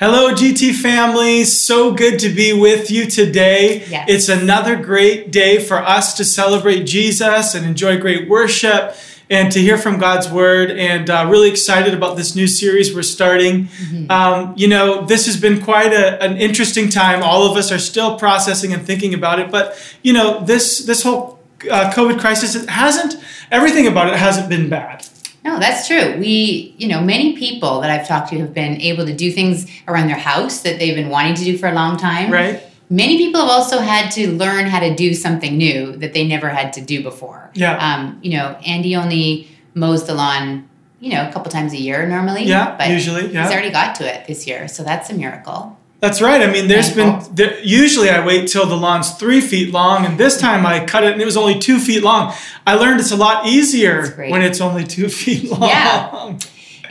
Hello, GT family. So good to be with you today. Yes. It's another great day for us to celebrate Jesus and enjoy great worship and to hear from God's word. And uh, really excited about this new series we're starting. Um, you know, this has been quite a, an interesting time. All of us are still processing and thinking about it. But you know, this this whole uh, COVID crisis it hasn't everything about it hasn't been bad. No, that's true. We, you know, many people that I've talked to have been able to do things around their house that they've been wanting to do for a long time. Right? Many people have also had to learn how to do something new that they never had to do before. Yeah. Um, you know, Andy only mows the lawn, you know, a couple times a year normally. Yeah, but usually, yeah. He's already got to it this year, so that's a miracle. That's right. I mean, there's been there, usually I wait till the lawn's three feet long, and this time I cut it and it was only two feet long. I learned it's a lot easier when it's only two feet long. Yeah.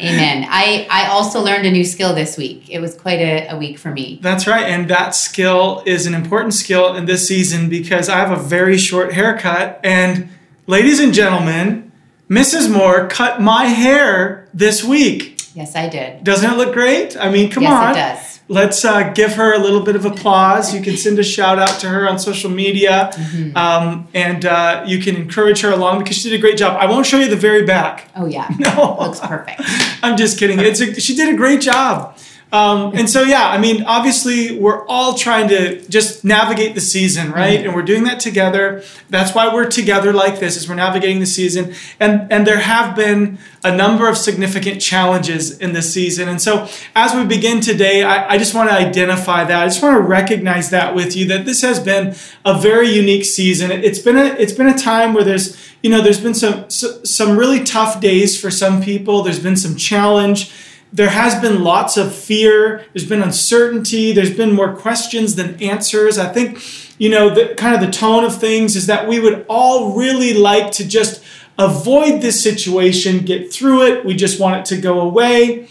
Amen. I, I also learned a new skill this week. It was quite a, a week for me. That's right, and that skill is an important skill in this season because I have a very short haircut. And ladies and gentlemen, Mrs. Moore cut my hair this week. Yes, I did. Doesn't it look great? I mean, come yes, on. it does. Let's uh, give her a little bit of applause. You can send a shout out to her on social media, Mm-hmm. um, and uh, you can encourage her along because she did a great job. I won't show you the very back. Oh yeah. No. Looks perfect. I'm just kidding. It's a, she did a great job. Um, and so, yeah, I mean, obviously, we're all trying to just navigate the season, right? And we're doing that together. That's why we're together like this, is we're navigating the season. And and there have been a number of significant challenges in this season. And so, as we begin today, I, I just want to identify that. I just want to recognize that with you that this has been a very unique season. It's been a it's been a time where there's you know there's been some some really tough days for some people. There's been some challenge there has been lots of fear. There's been uncertainty. There's been more questions than answers. I think you know the kind of the tone of things is that we would all really like to just avoid this situation get through it. We just want it to go away.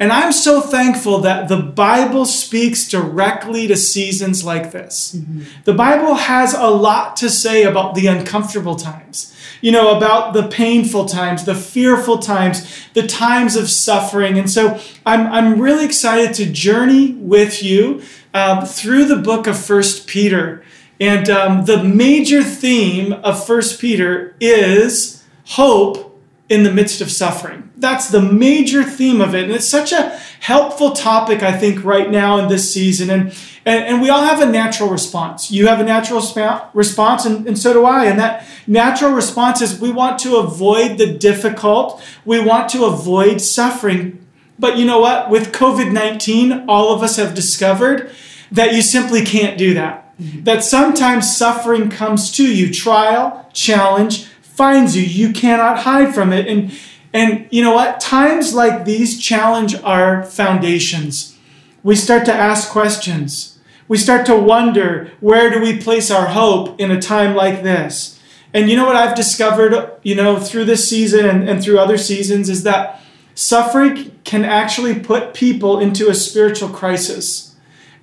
And i'm so thankful that the bible speaks directly to seasons like this. Mm-hmm. The bible has a lot to say about the uncomfortable times you know, about the painful times, the fearful times, the times of suffering. And so I'm, I'm really excited to journey with you um, through the book of First Peter. And um, the major theme of First Peter is hope in the midst of suffering. That's the major theme of it. And it's such a helpful topic, I think, right now in this season. And, and, and we all have a natural response. You have a natural spa- response, and, and so do I. And that natural response is we want to avoid the difficult, we want to avoid suffering. But you know what? With COVID 19, all of us have discovered that you simply can't do that. Mm-hmm. That sometimes suffering comes to you, trial, challenge, finds you. You cannot hide from it. And and you know what? Times like these challenge our foundations. We start to ask questions. We start to wonder where do we place our hope in a time like this? And you know what I've discovered, you know, through this season and, and through other seasons is that suffering can actually put people into a spiritual crisis.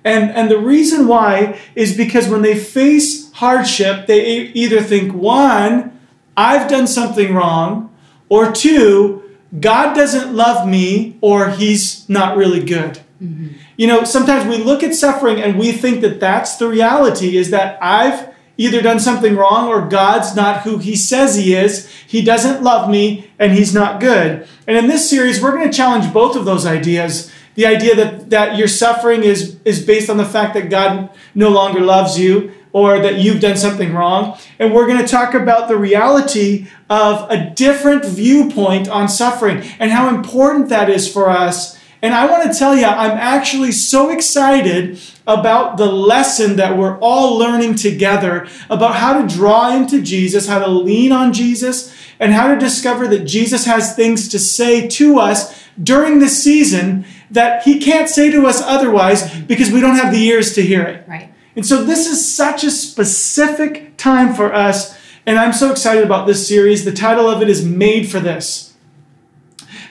And, and the reason why is because when they face hardship, they either think, one, I've done something wrong, or two, God doesn't love me, or he's not really good. Mm-hmm. You know, sometimes we look at suffering and we think that that's the reality is that I've either done something wrong or God's not who he says he is. He doesn't love me and he's not good. And in this series, we're going to challenge both of those ideas. The idea that, that your suffering is, is based on the fact that God no longer loves you or that you've done something wrong. And we're going to talk about the reality of a different viewpoint on suffering and how important that is for us. And I want to tell you, I'm actually so excited about the lesson that we're all learning together about how to draw into Jesus, how to lean on Jesus, and how to discover that Jesus has things to say to us during this season that he can't say to us otherwise because we don't have the ears to hear it. Right. And so this is such a specific time for us. And I'm so excited about this series. The title of it is Made for This.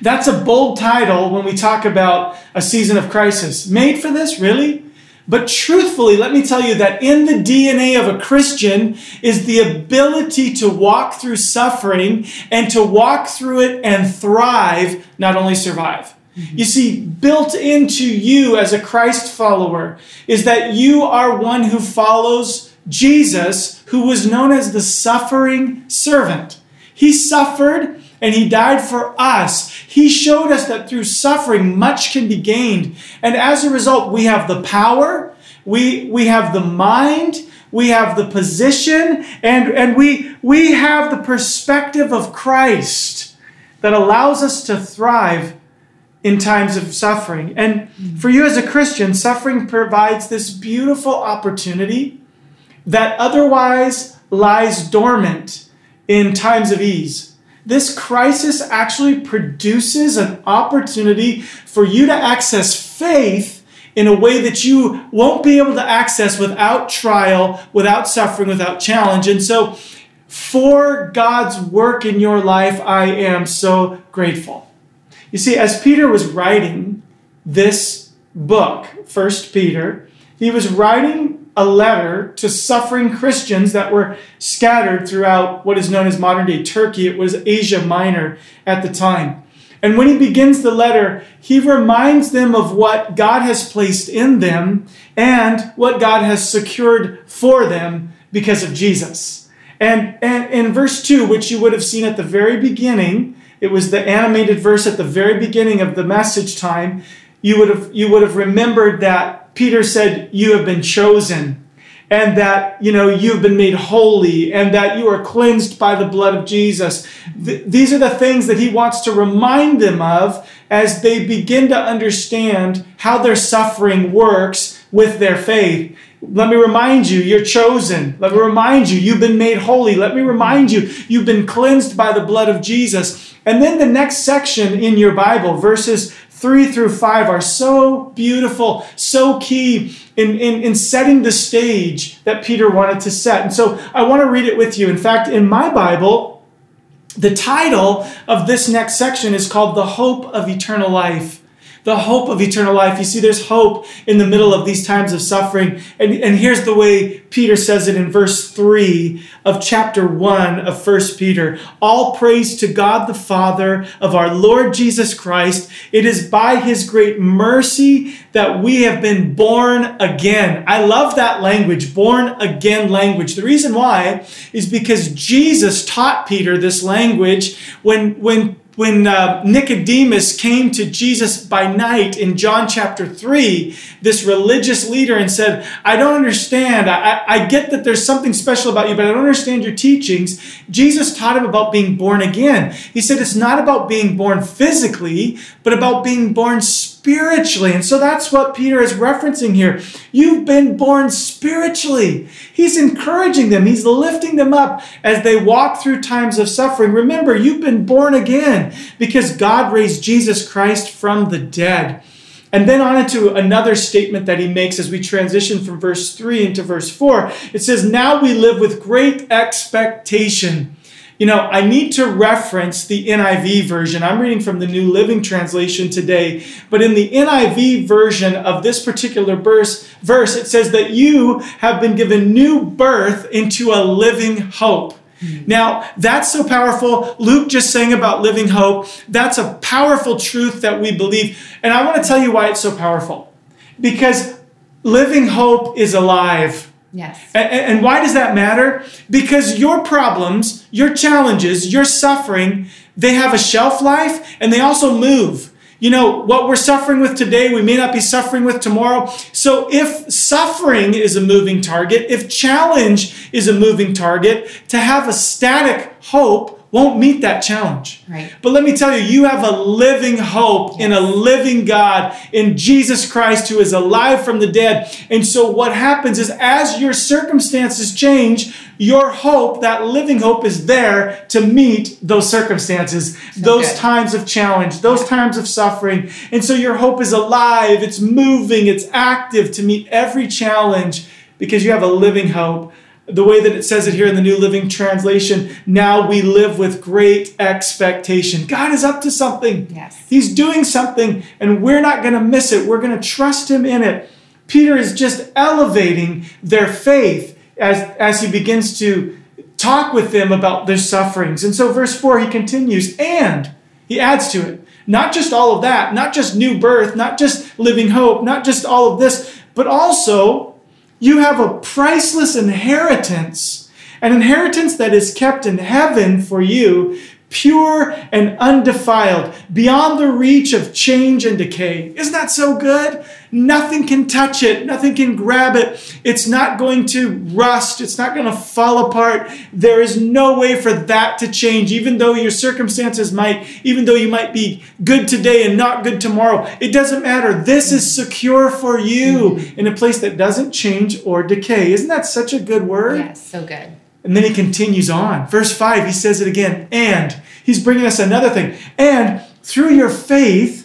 That's a bold title when we talk about a season of crisis. Made for this, really? But truthfully, let me tell you that in the DNA of a Christian is the ability to walk through suffering and to walk through it and thrive, not only survive. Mm-hmm. You see, built into you as a Christ follower is that you are one who follows Jesus, who was known as the suffering servant. He suffered and he died for us. He showed us that through suffering, much can be gained. And as a result, we have the power, we, we have the mind, we have the position, and, and we, we have the perspective of Christ that allows us to thrive in times of suffering. And for you as a Christian, suffering provides this beautiful opportunity that otherwise lies dormant in times of ease. This crisis actually produces an opportunity for you to access faith in a way that you won't be able to access without trial, without suffering, without challenge. And so, for God's work in your life, I am so grateful. You see, as Peter was writing this book, First Peter, he was writing a letter to suffering Christians that were scattered throughout what is known as modern day Turkey. It was Asia Minor at the time. And when he begins the letter, he reminds them of what God has placed in them and what God has secured for them because of Jesus. And, and in verse 2, which you would have seen at the very beginning, it was the animated verse at the very beginning of the message time, you would have, you would have remembered that Peter said, You have been chosen, and that you know you've been made holy, and that you are cleansed by the blood of Jesus. Th- these are the things that he wants to remind them of as they begin to understand how their suffering works with their faith. Let me remind you, you're chosen. Let me remind you, you've been made holy. Let me remind you, you've been cleansed by the blood of Jesus. And then the next section in your Bible, verses 3 through 5 are so beautiful, so key in, in, in setting the stage that Peter wanted to set. And so I want to read it with you. In fact, in my Bible, the title of this next section is called The Hope of Eternal Life the hope of eternal life. You see, there's hope in the middle of these times of suffering. And, and here's the way Peter says it in verse 3 of chapter 1 of 1 Peter. All praise to God the Father of our Lord Jesus Christ. It is by his great mercy that we have been born again. I love that language, born again language. The reason why is because Jesus taught Peter this language when, when when uh, Nicodemus came to Jesus by night in John chapter 3, this religious leader, and said, I don't understand. I, I get that there's something special about you, but I don't understand your teachings. Jesus taught him about being born again. He said it's not about being born physically, but about being born spiritually. And so that's what Peter is referencing here. You've been born spiritually. He's encouraging them, he's lifting them up as they walk through times of suffering. Remember, you've been born again because God raised Jesus Christ from the dead. And then on into another statement that he makes as we transition from verse 3 into verse 4. It says, Now we live with great expectation you know, I need to reference the NIV version. I'm reading from the New Living Translation today, but in the NIV version of this particular verse, verse it says that you have been given new birth into a living hope. Now, that's so powerful. Luke just sang about living hope. That's a powerful truth that we believe. And I want to tell you why it's so powerful. Because living hope is alive. Yes. And, and, why does that matter? Because your problems, your challenges, your suffering, they have a shelf life and they also move. You know, what we're suffering with today, we may not be suffering with tomorrow. So if suffering is a moving target, if challenge is a moving target, to have a static hope won't meet that challenge. Right. But let me tell you, you have a living hope yes. in a living God, in Jesus Christ who is alive from the dead. And so what happens is as your circumstances change, your hope, that living hope, is there to meet those circumstances, so those good. times of challenge, those times of suffering. And so your hope is alive, it's moving, it's active to meet every challenge because you have a living hope the way that it says it here in the New Living Translation, now we live with great expectation. God is up to something. Yes. He's doing something, and we're not going to miss it. We're going to trust Him in it. Peter is just elevating their faith as, as he begins to talk with them about their sufferings. And so, verse 4, he continues, and he adds to it. Not just all of that, not just new birth, not just living hope, not just all of this, but also you have a priceless inheritance, an inheritance that is kept in heaven for you pure and undefiled, beyond the reach of change and decay. Isn't that so good? Nothing can touch it, nothing can grab it. It's not going to rust, it's not going to fall apart. There is no way for that to change, even though your circumstances might, even though you might be good today and not good tomorrow. It doesn't matter. This is secure for you in a place that doesn't change or decay. Isn't that such a good word? Yes, so good. And then he continues on. Verse 5, he says it again. And he's bringing us another thing. And through your faith,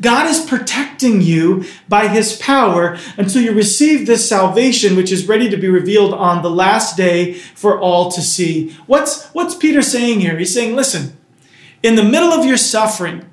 God is protecting you by his power until you receive this salvation, which is ready to be revealed on the last day for all to see. What's, what's Peter saying here? He's saying, listen, in the middle of your suffering,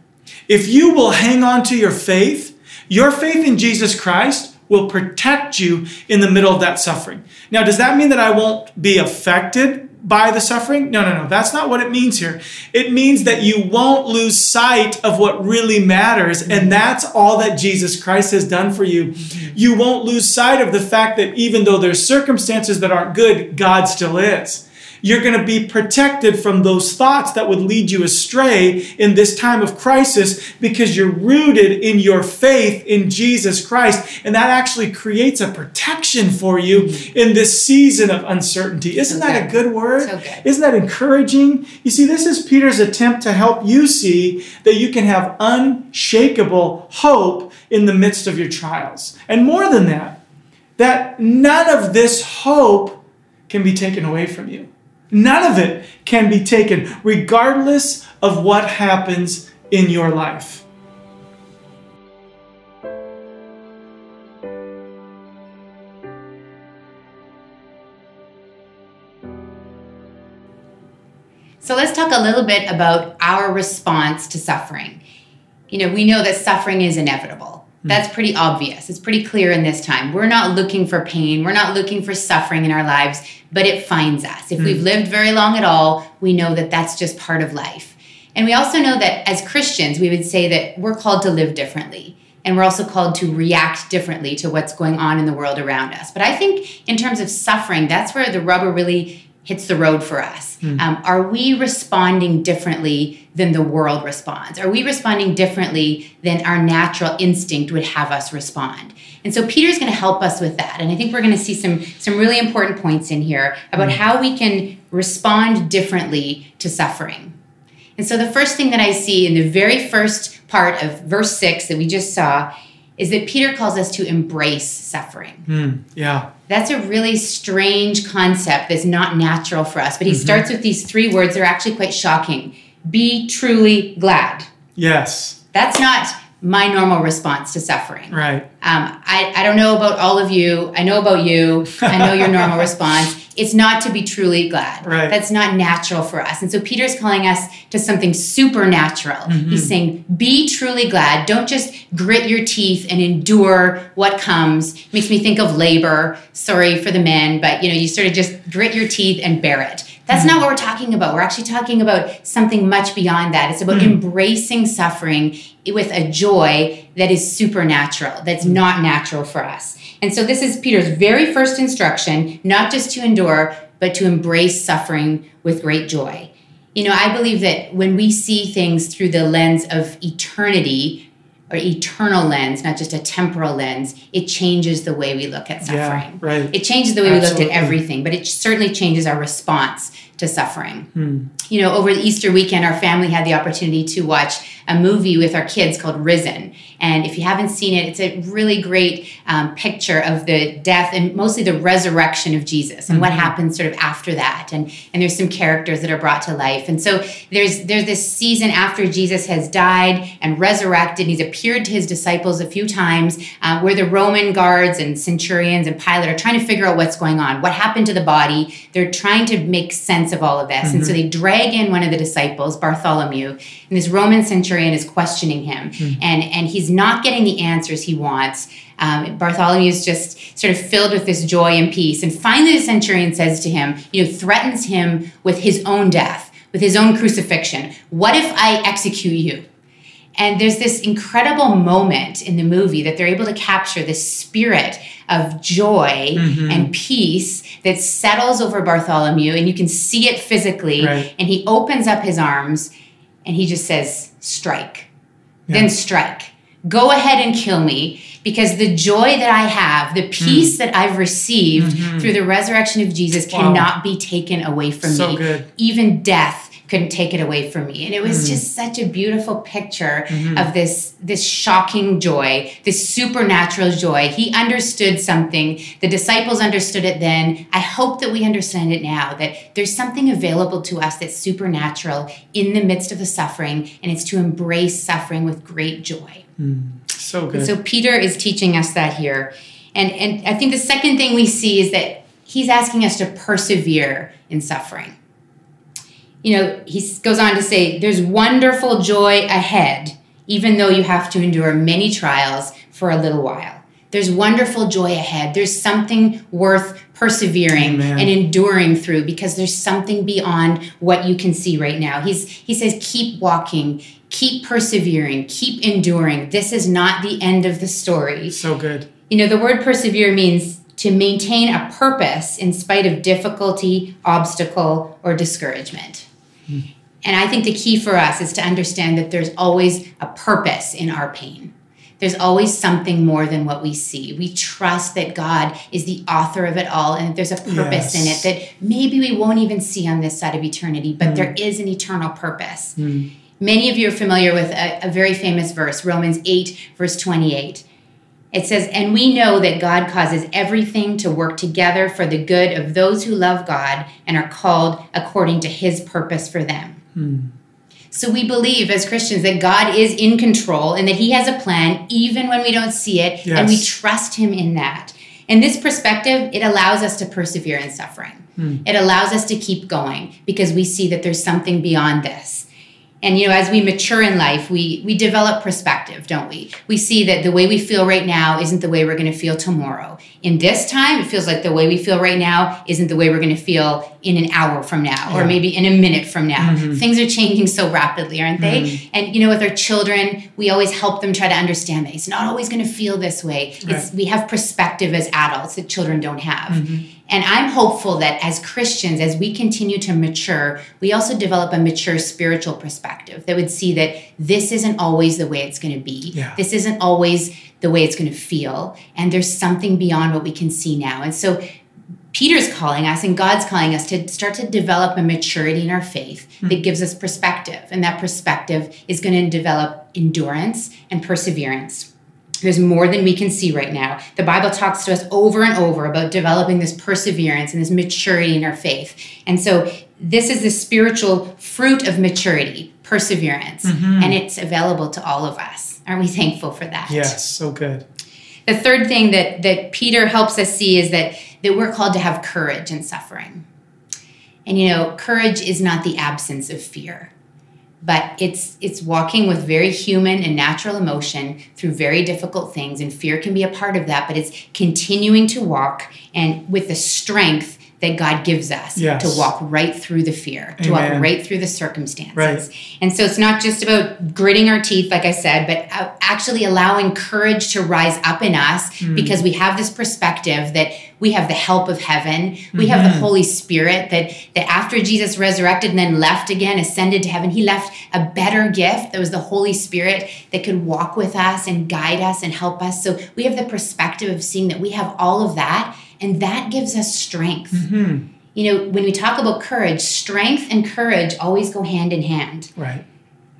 if you will hang on to your faith, your faith in Jesus Christ, will protect you in the middle of that suffering. Now, does that mean that I won't be affected by the suffering? No, no, no. That's not what it means here. It means that you won't lose sight of what really matters. And mm-hmm. that's all that Jesus Christ has done for you. Mm-hmm. You won't lose sight of the fact that even though there's circumstances that aren't good, God still is. You're going to be protected from those thoughts that would lead you astray in this time of crisis because you're rooted in your faith in Jesus Christ. And that actually creates a protection for you in this season of uncertainty. Isn't So that a good word? So good. Isn't that encouraging? You see, this is Peter's attempt to help you see that you can have unshakable hope in the midst of your trials. And more than that, that none of this hope can be taken away from you. None of it can be taken, regardless of what happens in your life. So let's talk a little bit about our response to suffering. You know, we know that suffering is inevitable. Mm. That's pretty obvious. It's pretty clear in this time. We're not looking for pain. We're not looking for suffering in our lives, but it finds us. If mm. we've lived very long at all, we know that that's just part of life. And we also know that as Christians, we would say that we're called to live differently. And we're also called to react differently to what's going on in the world around us. But I think in terms of suffering, that's where the rubber really hits the road for us. Um, are we responding differently than the world responds? Are we responding differently than our natural instinct would have us respond? And so Peter's going to help us with that. And I think we're going to see some some really important points in here about how we can respond differently to suffering. And so the first thing that I see in the very first part of verse 6 that we just saw is that Peter calls us to embrace suffering. Hmm, yeah. That's a really strange concept that's not natural for us. But he starts with these three words. They're actually quite shocking. Be truly glad. Yes. That's not my normal response to suffering. Right. Um, I, I don't know about all of you. I know about you. I know your normal response. It's not to be truly glad. Right. That's not natural for us. And so Peter's calling us to something supernatural. Mm-hmm. He's saying, be truly glad. Don't just grit your teeth and endure what comes. makes me think of labor. Sorry for the men, but you know, you sort of just grit your teeth and bear it. That's Mm-hmm. not what we're talking about. We're actually talking about something much beyond that. It's about Mm. embracing suffering with a joy that is supernatural, Mm. that's not natural for us. And so, this is Peter's very first instruction not just to endure, but to embrace suffering with great joy. You know, I believe that when we see things through the lens of eternity, or eternal lens, not just a temporal lens, it changes the way we look at Yeah, suffering. right. It changes the way we looked at everything, but it certainly changes our response to suffering. Hmm. You know, over the Easter weekend, our family had the opportunity to watch a movie with our kids called Risen. And if you haven't seen it, it's a really great um, picture of the death and mostly the resurrection of Jesus and what Mm-hmm. happens sort of after that. And and there's some characters that are brought to life. And so there's there's this season after Jesus has died and resurrected. And he's appeared to his disciples a few times, uh, where the Roman guards and centurions and Pilate are trying to figure out what's going on, what happened to the body. They're trying to make sense of all of this. And so they drag in one of the disciples, Bartholomew, and this Roman centurion is questioning him, and and he's not getting the answers he wants. Um, Bartholomew is just sort of filled with this joy and peace. And finally, the centurion says to him, you know, threatens him with his own death, with his own crucifixion. What if I execute you? And there's this incredible moment in the movie that they're able to capture this spirit of joy mm-hmm. and peace that settles over Bartholomew, and you can see it physically. Right. And he opens up his arms and he just says, Strike. Yeah. Then strike. Go ahead and kill me because the joy that I have, the peace mm. that I've received mm-hmm. through the resurrection of Jesus wow. cannot be taken away from so me. Good. Even death couldn't take it away from me. And it was mm. just such a beautiful picture mm-hmm. of this this shocking joy this supernatural joy. He understood something. The disciples understood it then. I hope that we understand it now that there's something available to us that's supernatural in the midst of the suffering and it's to embrace suffering with great joy. Mm. so good. and so peter is teaching us that here. And and i think the second thing we see is that he's asking us to persevere in suffering you know, he goes on to say, there's wonderful joy ahead, even though you have to endure many trials for a little while. There's wonderful joy ahead. There's something worth persevering Amen. and enduring through because there's something beyond what you can see right now. He's he says keep walking, keep persevering, keep enduring. This is not the end of the story. So good. You know, the word persevere means to maintain a purpose in spite of difficulty, obstacle, or discouragement. And I think the key for us is to understand that there's always a purpose in our pain. There's always something more than what we see. We trust that God is the author of it all and that there's a purpose yes. in it that maybe we won't even see on this side of eternity, but mm. there is an eternal purpose. Mm. Many of you are familiar with a, a very famous verse, Romans 8, verse 28. It says, And we know that God causes everything to work together for the good of those who love God and are called according to his purpose for them. Hmm. So we believe as Christians that God is in control and that he has a plan even when we don't see it, yes. and we trust him in that. In this perspective, it allows us to persevere in suffering. Hmm. It allows us to keep going because we see that there's something beyond this. And you know, as we mature in life, we we develop perspective, don't we? We see that the way we feel right now isn't the way we're going to feel tomorrow. In this time, it feels like the way we feel right now isn't the way we're going to feel in an hour from now yeah. or maybe in a minute from now. Mm-hmm. Things are changing so rapidly, aren't they? Mm-hmm. And you know, with our children, we always help them try to understand that it's not always going to feel this way. Right. It's we have perspective as adults that children don't have. Mm-hmm. And I'm hopeful that as Christians, as we continue to mature, we also develop a mature spiritual perspective that would see that this isn't always the way it's going to be. Yeah. This isn't always the way it's going to feel. And there's something beyond what we can see now. And so Peter's calling us and God's calling us to start to develop a maturity in our faith mm-hmm. that gives us perspective. And that perspective is going to develop endurance and perseverance. There's more than we can see right now. The Bible talks to us over and over about developing this perseverance and this maturity in our faith. And so, this is the spiritual fruit of maturity, perseverance, mm-hmm. and it's available to all of us. Aren't we thankful for that? Yes, so good. The third thing that, that Peter helps us see is that, that we're called to have courage in suffering. And you know, courage is not the absence of fear but it's it's walking with very human and natural emotion through very difficult things and fear can be a part of that but it's continuing to walk and with the strength that God gives us yes. to walk right through the fear, to walk right through the circumstances. Right. And so it's not just about gritting our teeth, like I said, but actually allowing courage to rise up in us mm. because we have this perspective that we have the help of heaven. We mm-hmm. have the mm-hmm. Holy Spirit that, that after Jesus resurrected and then left again, ascended to heaven, he left a better gift. That was the Holy Spirit that could walk with us and guide us and help us. So we have the perspective of seeing that we have all of that and that gives us strength. Mm-hmm. You know, when we talk about courage, strength and courage always go hand in hand. Right.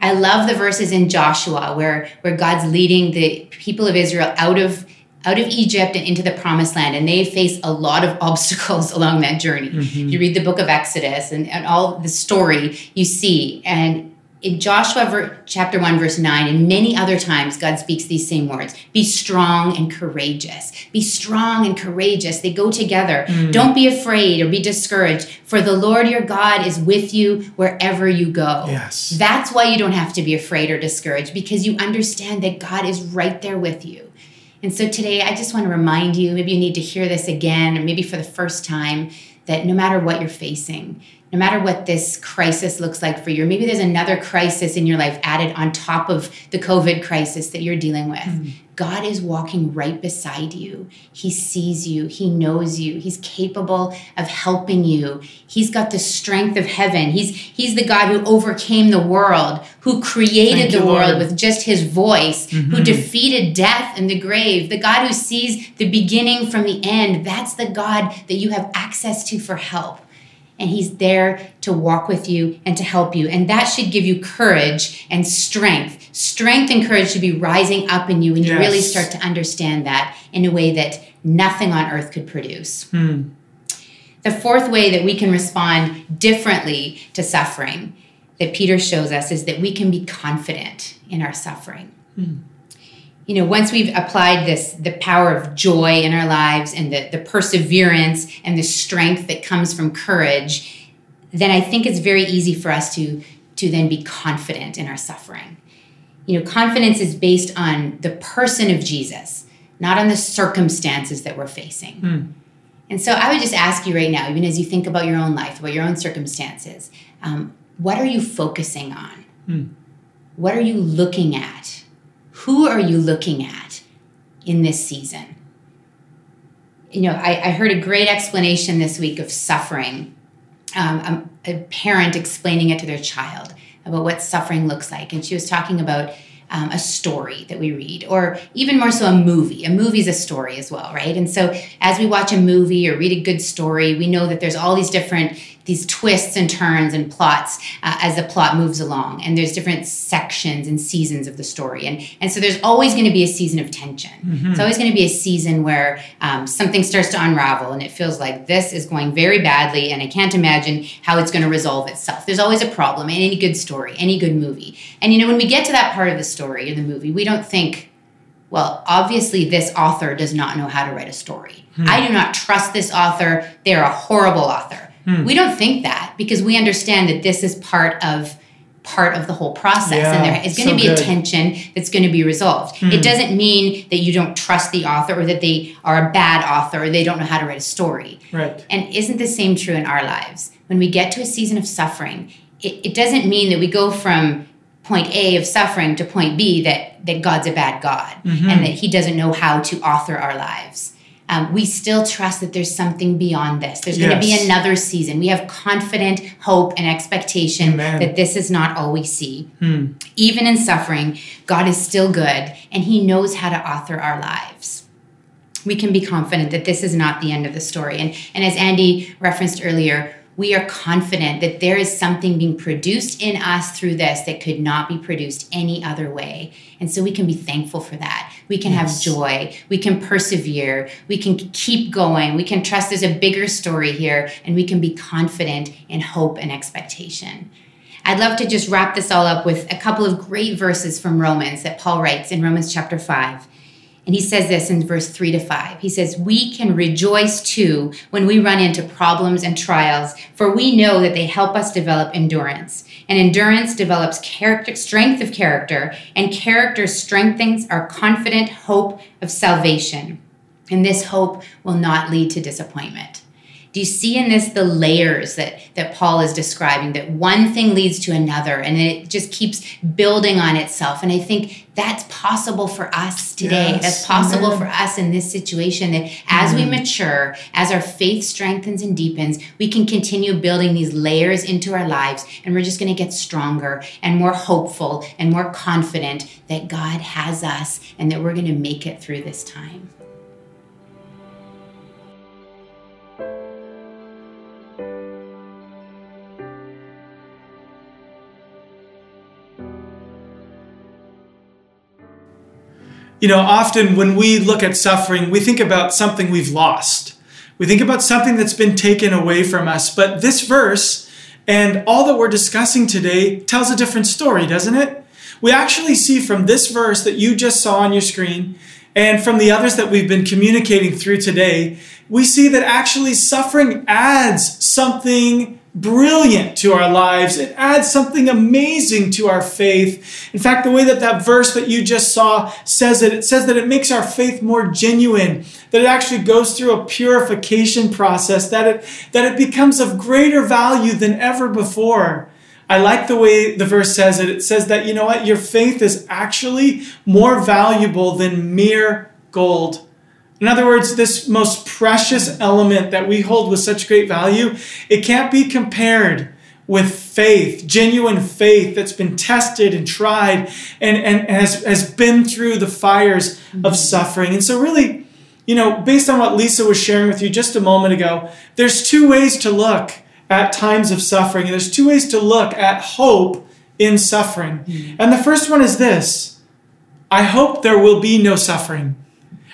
I love the verses in Joshua where where God's leading the people of Israel out of out of Egypt and into the promised land. And they face a lot of obstacles along that journey. Mm-hmm. You read the book of Exodus and, and all the story you see. And in Joshua ver- chapter 1, verse 9, and many other times, God speaks these same words Be strong and courageous. Be strong and courageous. They go together. Mm. Don't be afraid or be discouraged, for the Lord your God is with you wherever you go. Yes. That's why you don't have to be afraid or discouraged, because you understand that God is right there with you. And so today, I just want to remind you maybe you need to hear this again, or maybe for the first time that no matter what you're facing, no matter what this crisis looks like for you, maybe there's another crisis in your life added on top of the COVID crisis that you're dealing with, mm. God is walking right beside you. He sees you, He knows you, He's capable of helping you. He's got the strength of heaven. He's, he's the God who overcame the world, who created Thank the world Lord. with just His voice, mm-hmm. who defeated death and the grave, the God who sees the beginning from the end. That's the God that you have access to for help and he's there to walk with you and to help you. And that should give you courage and strength. Strength and courage should be rising up in you and yes. you really start to understand that in a way that nothing on earth could produce. Hmm. The fourth way that we can respond differently to suffering that Peter shows us is that we can be confident in our suffering. Hmm you know, once we've applied this, the power of joy in our lives and the, the perseverance and the strength that comes from courage, then I think it's very easy for us to, to then be confident in our suffering. You know, confidence is based on the person of Jesus, not on the circumstances that we're facing. Mm. And so I would just ask you right now, even as you think about your own life, about your own circumstances, um, what are you focusing on? Mm. What are you looking at? Who are you looking at in this season? You know, I, I heard a great explanation this week of suffering. Um, a, a parent explaining it to their child about what suffering looks like. And she was talking about um, a story that we read, or even more so, a movie. A movie is a story as well, right? And so, as we watch a movie or read a good story, we know that there's all these different these twists and turns and plots uh, as the plot moves along and there's different sections and seasons of the story and and so there's always going to be a season of tension mm-hmm. it's always going to be a season where um, something starts to unravel and it feels like this is going very badly and i can't imagine how it's going to resolve itself there's always a problem in any good story any good movie and you know when we get to that part of the story or the movie we don't think well, obviously, this author does not know how to write a story. Hmm. I do not trust this author. They're a horrible author. Hmm. We don't think that because we understand that this is part of part of the whole process yeah, and there is going so to be good. a tension that's going to be resolved. Hmm. It doesn't mean that you don't trust the author or that they are a bad author or they don't know how to write a story. Right. And isn't the same true in our lives? When we get to a season of suffering, it, it doesn't mean that we go from point A of suffering to point B that that God's a bad God mm-hmm. and that he doesn't know how to author our lives um, we still trust that there's something beyond this. There's yes. going to be another season. We have confident hope and expectation Amen. that this is not all we see. Hmm. Even in suffering, God is still good and He knows how to author our lives. We can be confident that this is not the end of the story. And, and as Andy referenced earlier, we are confident that there is something being produced in us through this that could not be produced any other way. And so we can be thankful for that. We can yes. have joy. We can persevere. We can keep going. We can trust there's a bigger story here, and we can be confident in hope and expectation. I'd love to just wrap this all up with a couple of great verses from Romans that Paul writes in Romans chapter 5. And he says this in verse 3 to 5. He says, We can rejoice too when we run into problems and trials, for we know that they help us develop endurance. And endurance develops character, strength of character, and character strengthens our confident hope of salvation. And this hope will not lead to disappointment. Do you see in this the layers that, that Paul is describing? That one thing leads to another and it just keeps building on itself. And I think that's possible for us today. Yes. That's possible Amen. for us in this situation. That as mm. we mature, as our faith strengthens and deepens, we can continue building these layers into our lives and we're just going to get stronger and more hopeful and more confident that God has us and that we're going to make it through this time. You know, often when we look at suffering, we think about something we've lost. We think about something that's been taken away from us. But this verse and all that we're discussing today tells a different story, doesn't it? We actually see from this verse that you just saw on your screen and from the others that we've been communicating through today, we see that actually suffering adds something brilliant to our lives. It adds something amazing to our faith. In fact, the way that that verse that you just saw says it, it says that it makes our faith more genuine, that it actually goes through a purification process, that it, that it becomes of greater value than ever before. I like the way the verse says it. It says that, you know what, your faith is actually more valuable than mere gold. In other words, this most precious element that we hold with such great value, it can't be compared with faith, genuine faith that's been tested and tried and, and has, has been through the fires mm-hmm. of suffering. And so, really, you know, based on what Lisa was sharing with you just a moment ago, there's two ways to look at times of suffering. And there's two ways to look at hope in suffering. Mm-hmm. And the first one is this I hope there will be no suffering.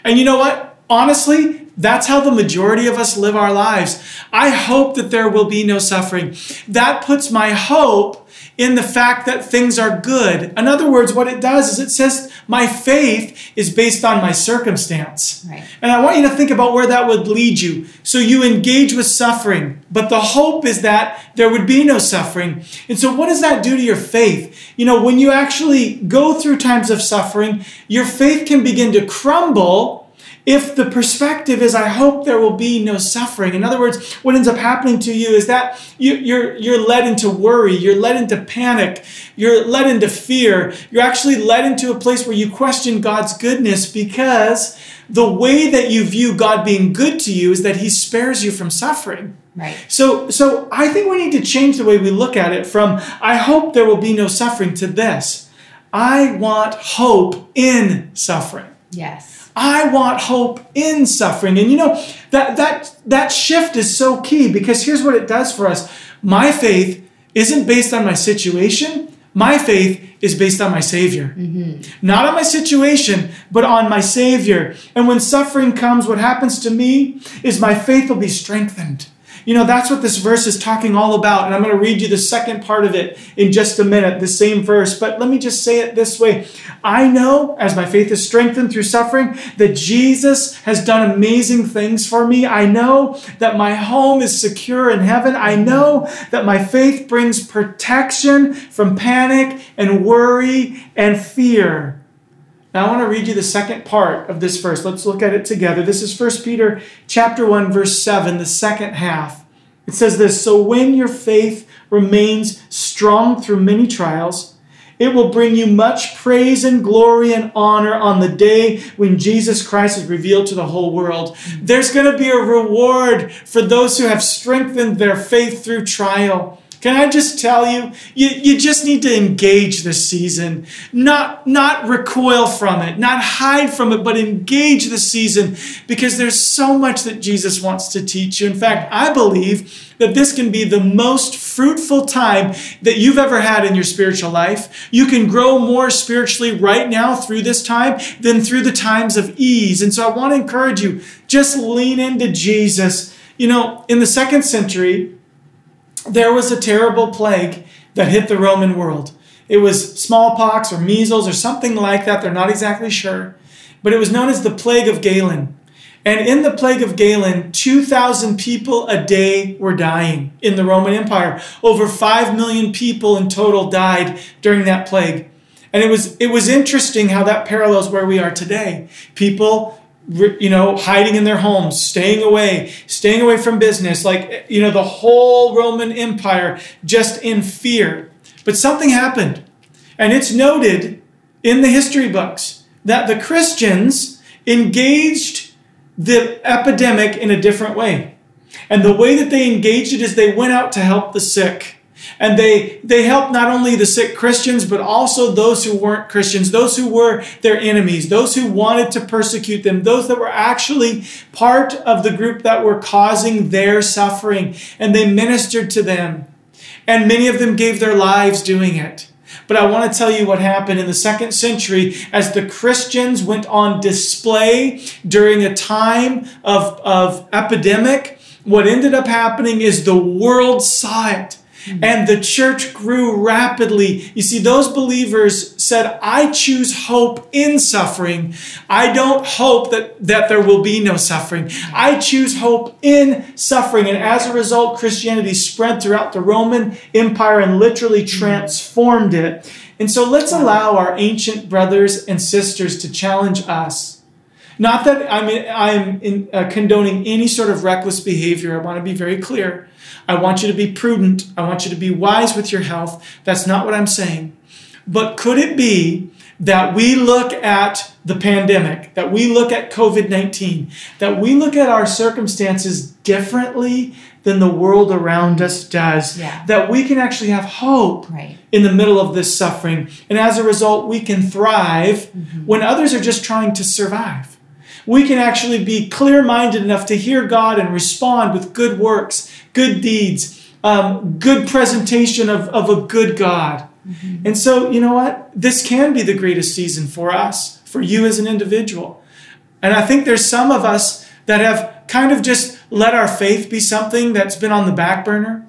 And you know what? Honestly, that's how the majority of us live our lives. I hope that there will be no suffering. That puts my hope in the fact that things are good. In other words, what it does is it says my faith is based on my circumstance. Right. And I want you to think about where that would lead you. So you engage with suffering, but the hope is that there would be no suffering. And so what does that do to your faith? You know, when you actually go through times of suffering, your faith can begin to crumble if the perspective is, I hope there will be no suffering. In other words, what ends up happening to you is that you, you're, you're led into worry, you're led into panic, you're led into fear. You're actually led into a place where you question God's goodness because the way that you view God being good to you is that He spares you from suffering. Right. So, so I think we need to change the way we look at it from, I hope there will be no suffering, to this. I want hope in suffering. Yes. I want hope in suffering. And you know, that that that shift is so key because here's what it does for us. My faith isn't based on my situation. My faith is based on my Savior. Mm-hmm. Not on my situation, but on my Savior. And when suffering comes, what happens to me is my faith will be strengthened. You know, that's what this verse is talking all about. And I'm going to read you the second part of it in just a minute, the same verse. But let me just say it this way I know, as my faith is strengthened through suffering, that Jesus has done amazing things for me. I know that my home is secure in heaven. I know that my faith brings protection from panic and worry and fear. Now I want to read you the second part of this verse. Let's look at it together. This is 1 Peter chapter 1 verse 7, the second half. It says this, "So when your faith remains strong through many trials, it will bring you much praise and glory and honor on the day when Jesus Christ is revealed to the whole world. There's going to be a reward for those who have strengthened their faith through trial. Can I just tell you, you, you just need to engage this season. Not, not recoil from it, not hide from it, but engage the season because there's so much that Jesus wants to teach you. In fact, I believe that this can be the most fruitful time that you've ever had in your spiritual life. You can grow more spiritually right now through this time than through the times of ease. And so I want to encourage you, just lean into Jesus. You know, in the second century, there was a terrible plague that hit the Roman world. It was smallpox or measles or something like that. They're not exactly sure. But it was known as the Plague of Galen. And in the Plague of Galen, 2,000 people a day were dying in the Roman Empire. Over 5 million people in total died during that plague. And it was, it was interesting how that parallels where we are today. People you know, hiding in their homes, staying away, staying away from business, like, you know, the whole Roman Empire just in fear. But something happened. And it's noted in the history books that the Christians engaged the epidemic in a different way. And the way that they engaged it is they went out to help the sick. And they, they helped not only the sick Christians, but also those who weren't Christians, those who were their enemies, those who wanted to persecute them, those that were actually part of the group that were causing their suffering. And they ministered to them. And many of them gave their lives doing it. But I want to tell you what happened in the second century as the Christians went on display during a time of, of epidemic. What ended up happening is the world saw it And the church grew rapidly. You see, those believers said, I choose hope in suffering. I don't hope that, that there will be no suffering. I choose hope in suffering. And as a result, Christianity spread throughout the Roman Empire and literally transformed it. And so let's allow our ancient brothers and sisters to challenge us. Not that I'm, I'm in, uh, condoning any sort of reckless behavior. I want to be very clear. I want you to be prudent. I want you to be wise with your health. That's not what I'm saying. But could it be that we look at the pandemic, that we look at COVID 19, that we look at our circumstances differently than the world around us does. Yeah. That we can actually have hope right. in the middle of this suffering. And as a result, we can thrive mm-hmm. when others are just trying to survive. We can actually be clear minded enough to hear God and respond with good works, good deeds, um, good presentation of, of a good God. Mm-hmm. And so, you know what? This can be the greatest season for us, for you as an individual. And I think there's some of us that have kind of just let our faith be something that's been on the back burner.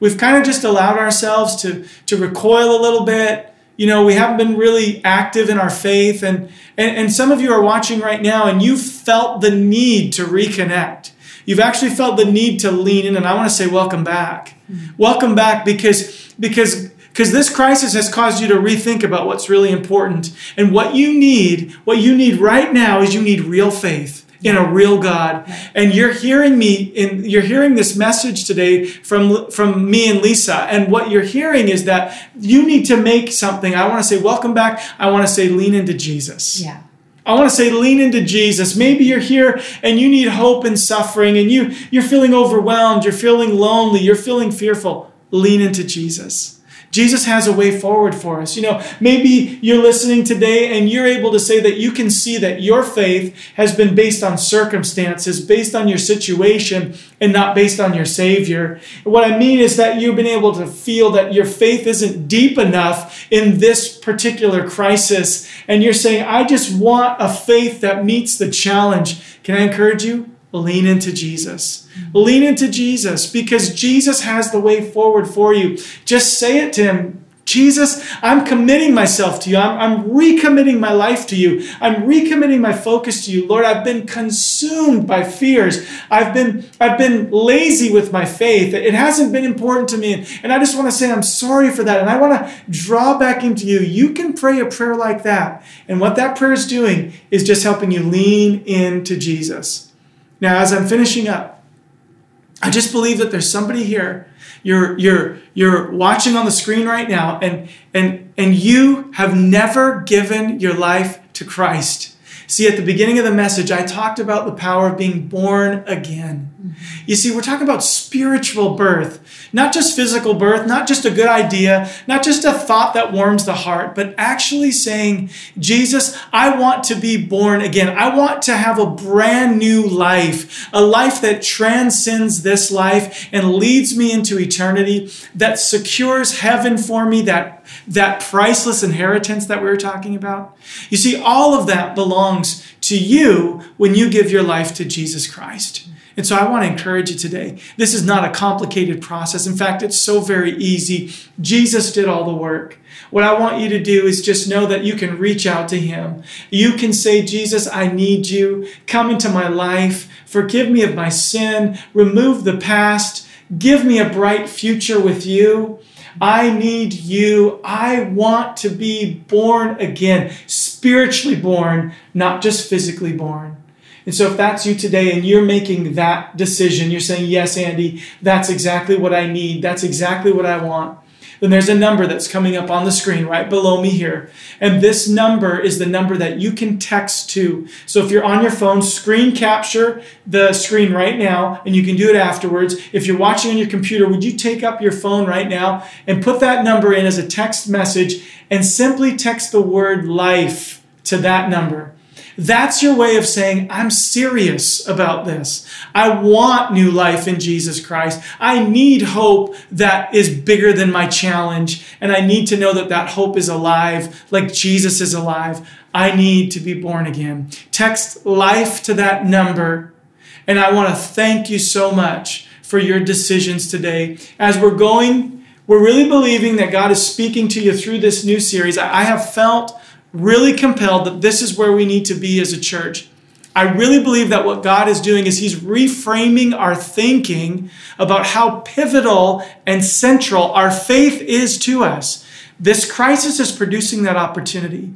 We've kind of just allowed ourselves to, to recoil a little bit. You know, we haven't been really active in our faith. And, and, and some of you are watching right now and you've felt the need to reconnect. You've actually felt the need to lean in. And I want to say, welcome back. Mm-hmm. Welcome back because, because because this crisis has caused you to rethink about what's really important and what you need what you need right now is you need real faith in a real God. And you're hearing me in you're hearing this message today from from me and Lisa. And what you're hearing is that you need to make something. I want to say welcome back. I want to say lean into Jesus. Yeah. I want to say lean into Jesus. Maybe you're here and you need hope in suffering and you you're feeling overwhelmed, you're feeling lonely, you're feeling fearful. Lean into Jesus. Jesus has a way forward for us. You know, maybe you're listening today and you're able to say that you can see that your faith has been based on circumstances, based on your situation, and not based on your Savior. What I mean is that you've been able to feel that your faith isn't deep enough in this particular crisis. And you're saying, I just want a faith that meets the challenge. Can I encourage you? Lean into Jesus. Lean into Jesus because Jesus has the way forward for you. Just say it to him. Jesus, I'm committing myself to you. I'm, I'm recommitting my life to you. I'm recommitting my focus to you. Lord, I've been consumed by fears. I've been, I've been lazy with my faith. It hasn't been important to me. And I just want to say I'm sorry for that. And I want to draw back into you. You can pray a prayer like that. And what that prayer is doing is just helping you lean into Jesus. Now, as I'm finishing up, I just believe that there's somebody here. You're you're you're watching on the screen right now, and and and you have never given your life to Christ. See, at the beginning of the message, I talked about the power of being born again. You see, we're talking about spiritual birth, not just physical birth, not just a good idea, not just a thought that warms the heart, but actually saying, Jesus, I want to be born again. I want to have a brand new life, a life that transcends this life and leads me into eternity, that secures heaven for me, that, that priceless inheritance that we were talking about. You see, all of that belongs to you when you give your life to Jesus Christ. And so I want to encourage you today. This is not a complicated process. In fact, it's so very easy. Jesus did all the work. What I want you to do is just know that you can reach out to Him. You can say, Jesus, I need you. Come into my life. Forgive me of my sin. Remove the past. Give me a bright future with you. I need you. I want to be born again, spiritually born, not just physically born. And so, if that's you today and you're making that decision, you're saying, Yes, Andy, that's exactly what I need, that's exactly what I want, then there's a number that's coming up on the screen right below me here. And this number is the number that you can text to. So, if you're on your phone, screen capture the screen right now, and you can do it afterwards. If you're watching on your computer, would you take up your phone right now and put that number in as a text message and simply text the word life to that number? That's your way of saying, I'm serious about this. I want new life in Jesus Christ. I need hope that is bigger than my challenge. And I need to know that that hope is alive, like Jesus is alive. I need to be born again. Text life to that number. And I want to thank you so much for your decisions today. As we're going we're really believing that God is speaking to you through this new series. I have felt really compelled that this is where we need to be as a church. I really believe that what God is doing is He's reframing our thinking about how pivotal and central our faith is to us. This crisis is producing that opportunity.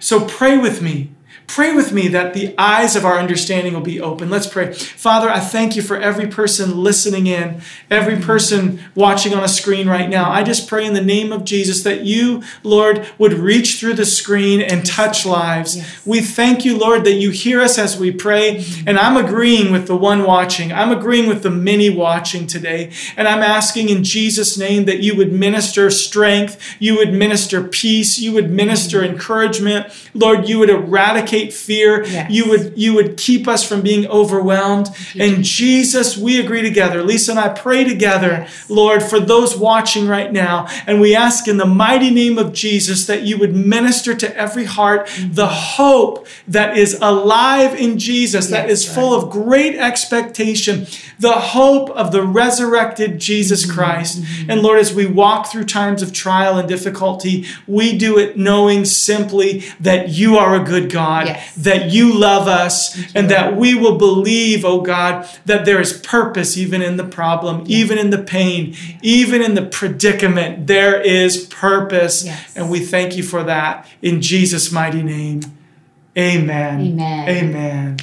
So pray with me Pray with me that the eyes of our understanding will be open. Let's pray. Father, I thank you for every person listening in, every person watching on a screen right now. I just pray in the name of Jesus that you, Lord, would reach through the screen and touch lives. Yes. We thank you, Lord, that you hear us as we pray. And I'm agreeing with the one watching, I'm agreeing with the many watching today. And I'm asking in Jesus' name that you would minister strength, you would minister peace, you would minister encouragement. Lord, you would eradicate fear. Yes. You would you would keep us from being overwhelmed. And Jesus, we agree together. Lisa and I pray together, yes. Lord, for those watching right now. And we ask in the mighty name of Jesus that you would minister to every heart mm-hmm. the hope that is alive in Jesus, yes, that is right. full of great expectation, the hope of the resurrected Jesus mm-hmm. Christ. Mm-hmm. And Lord, as we walk through times of trial and difficulty, we do it knowing simply that you are a good God yes. that you love us, and that we will believe, oh God, that there is purpose even in the problem, yes. even in the pain, even in the predicament. There is purpose. Yes. And we thank you for that in Jesus' mighty name. Amen. Amen. Amen.